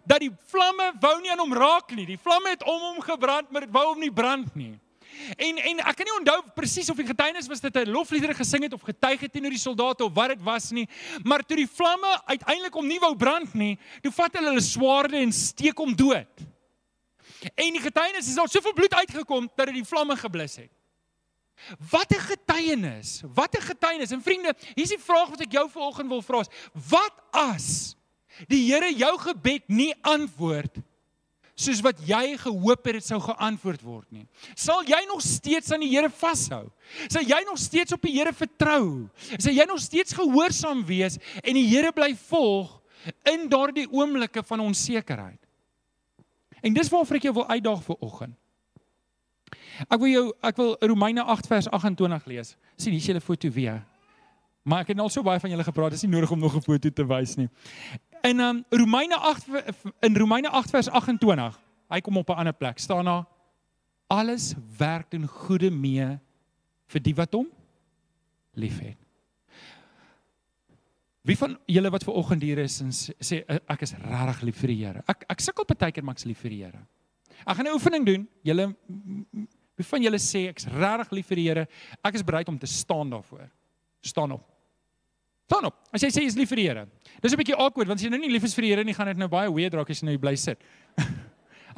dat die vlamme wou nie aan hom raak nie. Die vlamme het om hom gebrand, maar dit wou hom nie brand nie. En en ek kan nie onthou presies of die getuienis was dit 'n lofliedere gesing het of getuig het teenoor die soldate of wat dit was nie, maar toe die vlamme uiteindelik om nie wou brand nie, toe vat hulle hulle swaarde en steek hom dood. En die getuienis is al soveel bloed uitgekom dat dit die vlamme geblus het. Wat 'n getuienis. Wat 'n getuienis. En vriende, hier's die vraag wat ek jou vanoggend wil vra is: Wat as die Here jou gebed nie antwoord nie? Soos wat jy gehoop het dit sou geantwoord word nie. Sal jy nog steeds aan die Here vashou? Sal jy nog steeds op die Here vertrou? Sal jy nog steeds gehoorsaam wees en die Here bly volg in daardie oomblikke van onsekerheid? En dis waarvoor ek jou wil uitdaag vir oggend. Ek wil jou ek wil Romeine 8 vers 28 lees. sien hier is julle foto weer. Maar ek het al so baie van julle gepraat, dis nie nodig om nog 'n foto te wys nie in um, Romeine 8 in Romeine 8 vers 28 hy kom op 'n ander plek. staan daar alles werk ten goeie mee vir die wat hom liefhet. Wie van julle wat ver oggend hier is en sê ek is regtig lief vir die Here. Ek ek sukkel baie keer maar ek's lief vir die Here. Ek gaan 'n oefening doen. Julle wie van julle sê ek's regtig lief vir die Here? Ek is bereid om te staan daarvoor. Staan op. Staan op. As jy sê jy is lief vir die Here. Dis 'n bietjie awkward want as jy nou nie lief is vir die Here nie, gaan dit nou baie weird raak as jy nou bly sit.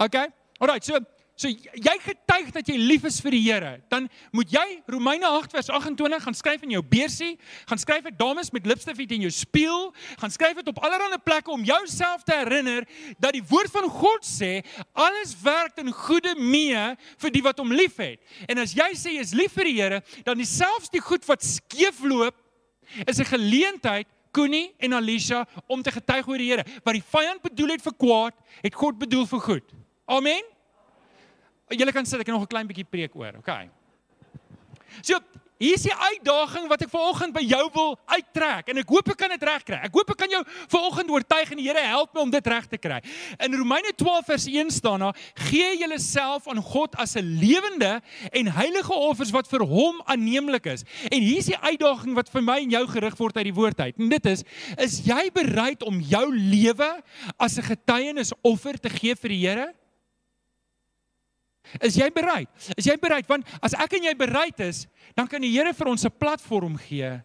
okay? Alrite, so So jy getuig dat jy lief is vir die Here, dan moet jy Romeine 8 vers 28 gaan skryf in jou beursie, gaan skryf dit dames met lipstif in jou spieël, gaan skryf dit op allerlei plekke om jouself te herinner dat die woord van God sê alles werk ten goeie mee vir die wat hom liefhet. En as jy sê jy is lief vir die Here, dan dieselfs die goed wat skeefloop is 'n geleentheid Koenie en Alicia om te getuig oor die Here. Wat die vyand bedoel het vir kwaad, het God bedoel vir goed. Amen. Julle kan sit, ek het nog 'n klein bietjie preek oor, okay. So, hier is die uitdaging wat ek vanoggend by jou wil uittrek en ek hoop ek kan dit regkry. Ek hoop ek kan jou vanoggend oortuig en die Here help my om dit reg te kry. In Romeine 12 vers 1 staan daar: "Gee julleself aan God as 'n lewende en heilige offers wat vir hom aanneemlik is." En hier is die uitdaging wat vir my en jou gerig word uit die woord uit. En dit is: Is jy bereid om jou lewe as 'n getuienisoffer te gee vir die Here? Is jy bereid? Is jy bereid want as ek en jy bereid is, dan kan die Here vir ons 'n platform gee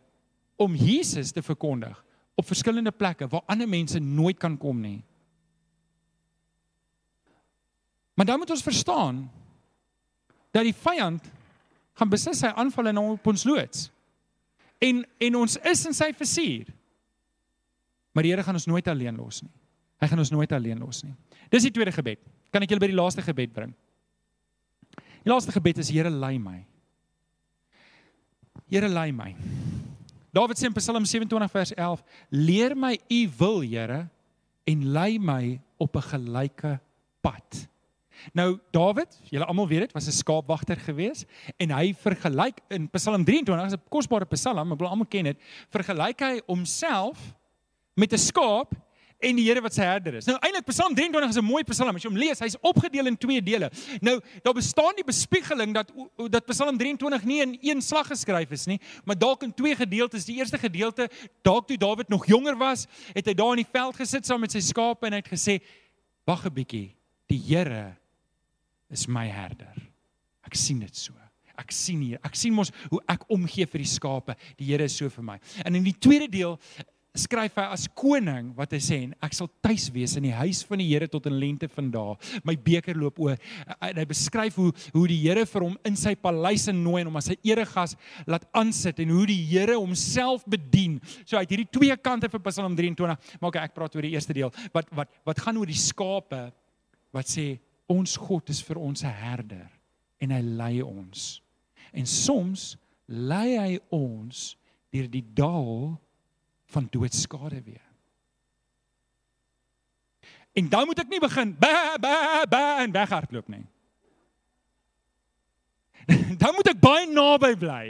om Jesus te verkondig op verskillende plekke waar ander mense nooit kan kom nie. Maar dan moet ons verstaan dat die vyand gaan beslis sy aanval en op ons loods. En en ons is in sy versuur. Maar die Here gaan ons nooit alleen los nie. Hy gaan ons nooit alleen los nie. Dis die tweede gebed. Kan ek julle by die laaste gebed bring? Die laaste gebed is Here lei my. Here lei my. Dawid sê in Psalm 27 vers 11: Leer my u wil, Here, en lei my op 'n gelyke pad. Nou Dawid, julle almal weet dit, was 'n skaapwagter gewees en hy vergelyk in Psalm 23, is 'n kosbare Psalm, ek wil almal ken dit, vergelyk hy homself met 'n skaap en die Here wat sy herder is. Nou eintlik Psalm 23 is 'n mooi Psalm. As jy hom lees, hy's opgedeel in twee dele. Nou daar bestaan die bespiegeling dat dat Psalm 23 nie in een slag geskryf is nie, maar dalk in twee gedeeltes. Die eerste gedeelte, dalk toe Dawid nog jonger was, het hy daar in die veld gesit saam met sy skape en hy het gesê: "Wag 'n bietjie. Die Here is my herder." Ek sien dit so. Ek sien hier. Ek sien mos hoe ek omgee vir die skape. Die Here is so vir my. En in die tweede deel skryf hy as koning wat hy sê en ek sal tuis wees in die huis van die Here tot in lente van dae. My beker loop oor. En hy beskryf hoe hoe die Here vir hom in sy paleis nooi en hom as sy eregas laat aansit en hoe die Here homself bedien. So uit hierdie twee kante van Psalm 23. Maar okay, ek praat oor die eerste deel. Wat wat wat gaan oor die skape wat sê ons God is vir ons 'n herder en hy lei ons. En soms lei hy ons deur die dal van doodskade weer. En dan moet ek nie begin ba ba ba en weghardloop nie. Dan moet ek baie naby bly.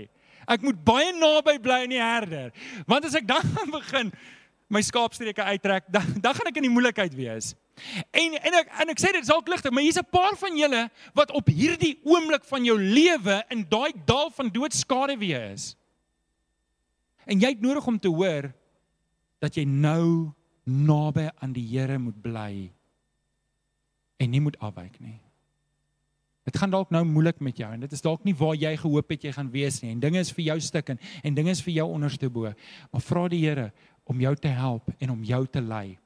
Ek moet baie naby bly aan die herder. Want as ek dan gaan begin my skaapstreke uittrek, dan dan gaan ek in die moeilikheid wees. En en ek en ek sê dit is al ligter, maar hier's 'n paar van julle wat op hierdie oomblik van jou lewe in daai dal van doodskade weer is. En jy het nodig om te hoor dat jy nou naby aan die Here moet bly en nie moet afwyk nie. Dit gaan dalk nou moeilik met jou en dit is dalk nie waar jy gehoop het jy gaan wees nie en dinge is vir jou stuk en en dinge is vir jou onderste bo. Maar vra die Here om jou te help en om jou te lei.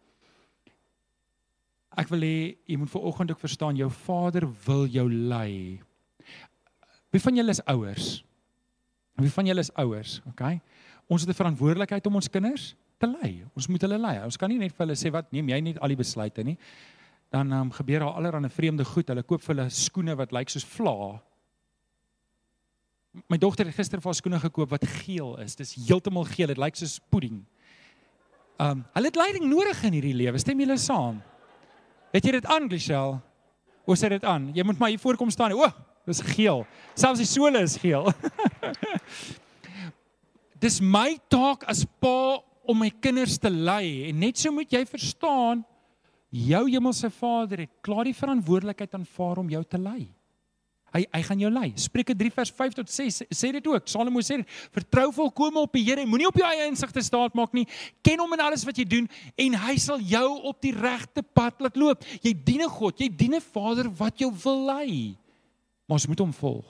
Ek wil hê jy moet ver oggend ook verstaan jou Vader wil jou lei. Wie van julle is ouers? Wie van julle is ouers, okay? Ons het 'n verantwoordelikheid om ons kinders te lei. Ons moet hulle lei. Ons kan nie net vir hulle sê wat neem jy net al die besluite nie. Dan um, gebeur daar allerlei vreemde goed. Hulle koop vir hulle skoene wat lyk soos vla. My dogter het gister vir haar skoene gekoop wat geel is. Dis heeltemal geel. Dit lyk soos pudding. Um hulle het leiding nodig in hierdie lewe. Stem julle saam? Het jy dit aan, Glichelle? Hoe sê dit aan? Jy moet maar hier voorkom staan. O, dis geel. Selfs die sole is geel. dis my taak as pa om my kinders te lei en net so moet jy verstaan Jou hemelse Vader het klaar die verantwoordelikheid aanvaar om jou te lei. Hy hy gaan jou lei. Spreuke 3 vers 5 tot 6 sê, dit ook. Salomo sê dit: "Vertrou volkome op die Here. Moenie op jou eie insig te staat maak nie. Ken hom in alles wat jy doen en hy sal jou op die regte pad laat loop. Jy dien 'n God, jy dien 'n Vader wat jou wil lei. Maar ons moet hom volg.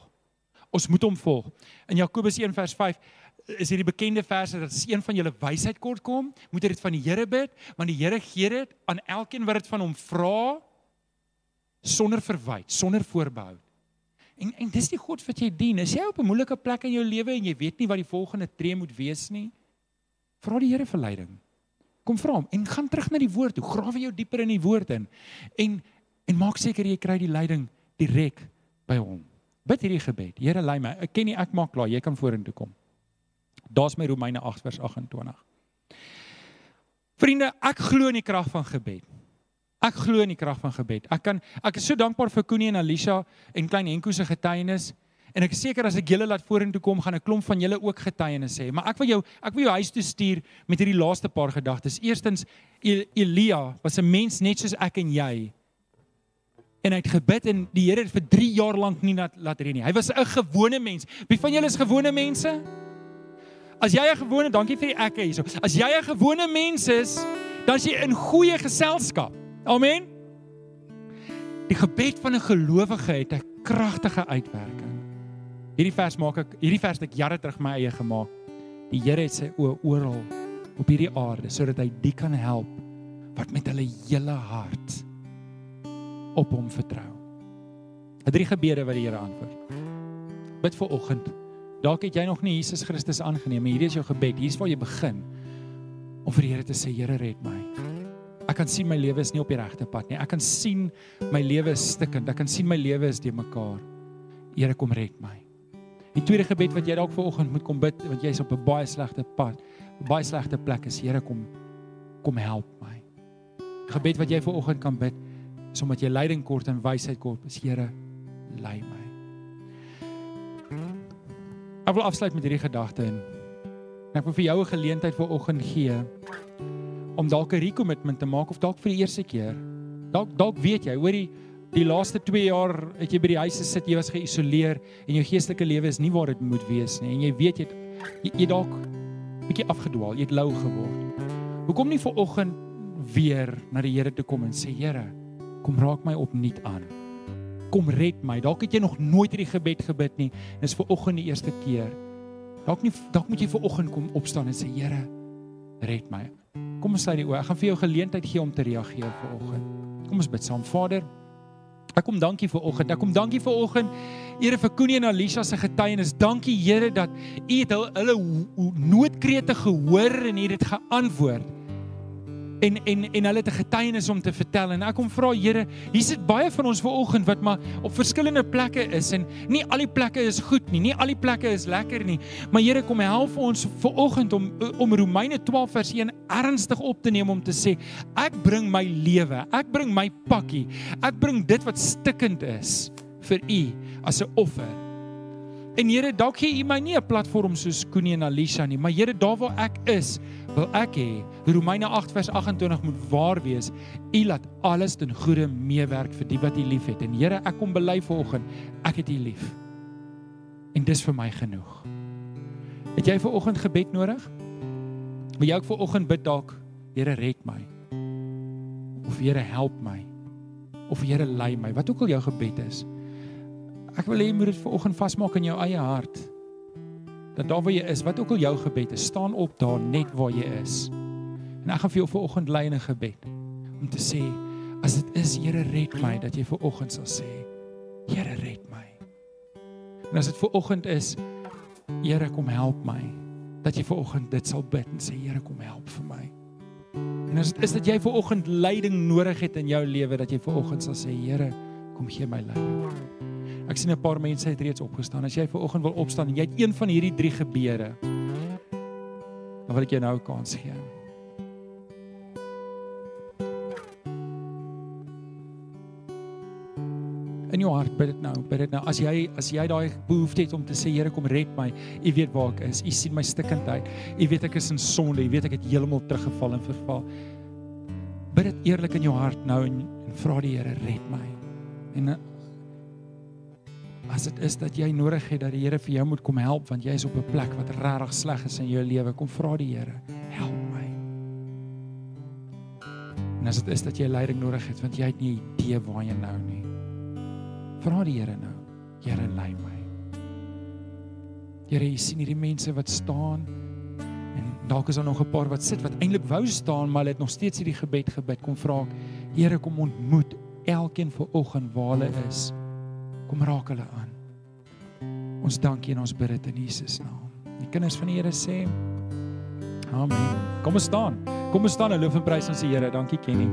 Ons moet hom volg. In Jakobus 1 vers 5 is hierdie bekende verse dat as een van julle wysheid kort kom, moet jy dit van die Here bid, want die Here gee dit aan elkeen wat dit van hom vra sonder verwyd, sonder voorbehou. En en dis die God wat jy dien. Is jy op 'n moeilike plek in jou lewe en jy weet nie wat die volgende tree moet wees nie? Vra die Here vir leiding. Kom vra hom en gaan terug na die woord toe. Grawe jou dieper in die woord in. En en maak seker jy kry die leiding direk by hom. Bid hierdie gebed. Here lei my. Ek ken nie ek maak klaar. Jy kan vorentoe kom. Daar's my Romeine 8 vers 28. Vriende, ek glo in die krag van gebed. Ek glo in die krag van gebed. Ek kan ek is so dankbaar vir Koenie en Alicia en klein Henko se getuienis en ek is seker as ek julle laat vorentoe kom gaan 'n klomp van julle ook getuienis hê. Maar ek wil jou ek wil jou huis toe stuur met hierdie laaste paar gedagtes. Eerstens Elia was 'n mens net soos ek en jy. En hy het gebid en die Here het vir 3 jaar lank nie laat laat reën nie. Hy was 'n gewone mens. Wie van julle is gewone mense? As jy 'n gewone, dankie vir die ekke hierso. As jy 'n gewone mens is, dan is jy in goeie geselskap. Amen. Die gebed van 'n gelowige het 'n kragtige uitwerking. Hierdie vers maak ek hierdie vers het ek jare terug my eie gemaak. Die Here het sy oë oral op hierdie aarde sodat hy die kan help wat met hulle hele hart op hom vertrou. 'n Drie gebede wat die Here antwoord. Bid vir oggend. Dalk het jy nog nie Jesus Christus aangeneem nie. Hierdie is jou gebed. Hier's waar jy begin om vir die Here te sê, Here red my. Ek kan sien my lewe is nie op die regte pad nie. Ek kan sien my lewe is stikkend. Ek kan sien my lewe is de mekaar. Here kom red my. Die tweede gebed wat jy dalk vanoggend moet kom bid want jy's op 'n baie slegte pad, baie slegte plek is Here kom kom help my. Gebed wat jy vanoggend kan bid is omdat jy leiding kort en wysheid kort is Here lei my. Ek wil afsluit met hierdie gedagte en ek wil vir jou 'n geleentheid vanoggend gee om dalk 'n recommitment te maak of dalk vir die eerste keer. Dalk dalk weet jy, hoor die die laaste 2 jaar het jy by die huis gesit, jy was geïsoleer en jou geestelike lewe is nie waar dit moet wees nie en jy weet jy jy, jy dalk bietjie afgedwaal, jy het lou geword. Hoekom nie vir oggend weer na die Here toe kom en sê Here, kom raak my opnuut aan. Kom red my. Dalk het jy nog nooit hierdie gebed gebid nie. Dis vir oggend die eerste keer. Dalk nie dalk moet jy vir oggend kom opstaan en sê Here, red my. Kom ons sluit die oë. Ek gaan vir jou geleentheid gee om te reageer vanoggend. Kom ons bid saam. Vader, ek kom dankie vir oggend. Ek kom dankie vir oggend. Here vir Koenie en Alicia se getuienis. Dankie Here dat U het hulle, hulle noodkrete gehoor en U het dit geantwoord en en en hulle het 'n getuienis om te vertel en ek kom vra Here, hier sit baie van ons vanoggend wat maar op verskillende plekke is en nie al die plekke is goed nie, nie al die plekke is lekker nie, maar Here kom help ons vanoggend om om Romeine 12 vers 1 ernstig op te neem om te sê ek bring my lewe, ek bring my pakkie, ek bring dit wat stikkend is vir U as 'n offer. En Here, dalk gee U my nie 'n platform soos Koenie en Alicia nie, maar Here, daar waar ek is, wil ek hê Romeine 8 vers 28 moet waar wees. U laat alles ten goeie meewerk vir die wat U liefhet. En Here, ek kom bely vanoggend, ek het U lief. En dis vir my genoeg. Het jy vanoggend gebed nodig? Wil jy ook vanoggend bid dalk, Here red my. Of Here help my. Of Here lei my. Wat ook al jou gebed is. Ek wil hê jy moet dit vanoggend vasmaak in jou eie hart. Dat daar waar jy is, wat ook al jou gebed is, staan op daar net waar jy is. En ek gaan vir jou vanoggend lei in 'n gebed om te sê as dit is Here red my dat jy vanoggend sal sê Here red my. En as dit vanoggend is Here kom help my dat jy vanoggend dit sal bid en sê Here kom help vir my. En as dit is dat jy vanoggend leiding nodig het in jou lewe dat jy vanoggend sal sê Here kom gee my leiding. Ek sien 'n paar mense het reeds opgestaan. As jy ver oggend wil opstaan en jy het een van hierdie drie gebede, dan wil ek jou nou 'n kans gee. In jou hart bid dit nou, bid dit nou. As jy as jy daai behoefte het om te sê Here kom red my. U weet waar ek is. U sien my stikkindheid. U weet ek is in sonde. U weet ek het heeltemal teruggeval en verval. bid dit eerlik in jou hart nou en, en vra die Here red my. En as dit is dat jy nodig het dat die Here vir jou moet kom help want jy is op 'n plek wat regtig sleg is in jou lewe, kom vra die Here, help my. En as dit is dat jy leiding nodig het want jy het nie idee waar jy nou nie. Vra die Here nou. Here lei my. Here, jy sien hierdie mense wat staan en dalk is daar nog 'n paar wat sit wat eintlik wou staan maar hulle het nog steeds hierdie gebed gebid. Kom vra ek, Here kom ontmoet elkeen vir oggend waar hulle is. Kom raak hulle aan. Ons dankie en ons bid dit in Jesus naam. Die kinders van die Here sê Amen. Kom ons staan. Kom ons staan en loof en prys ons die Here. Dankie Kenny.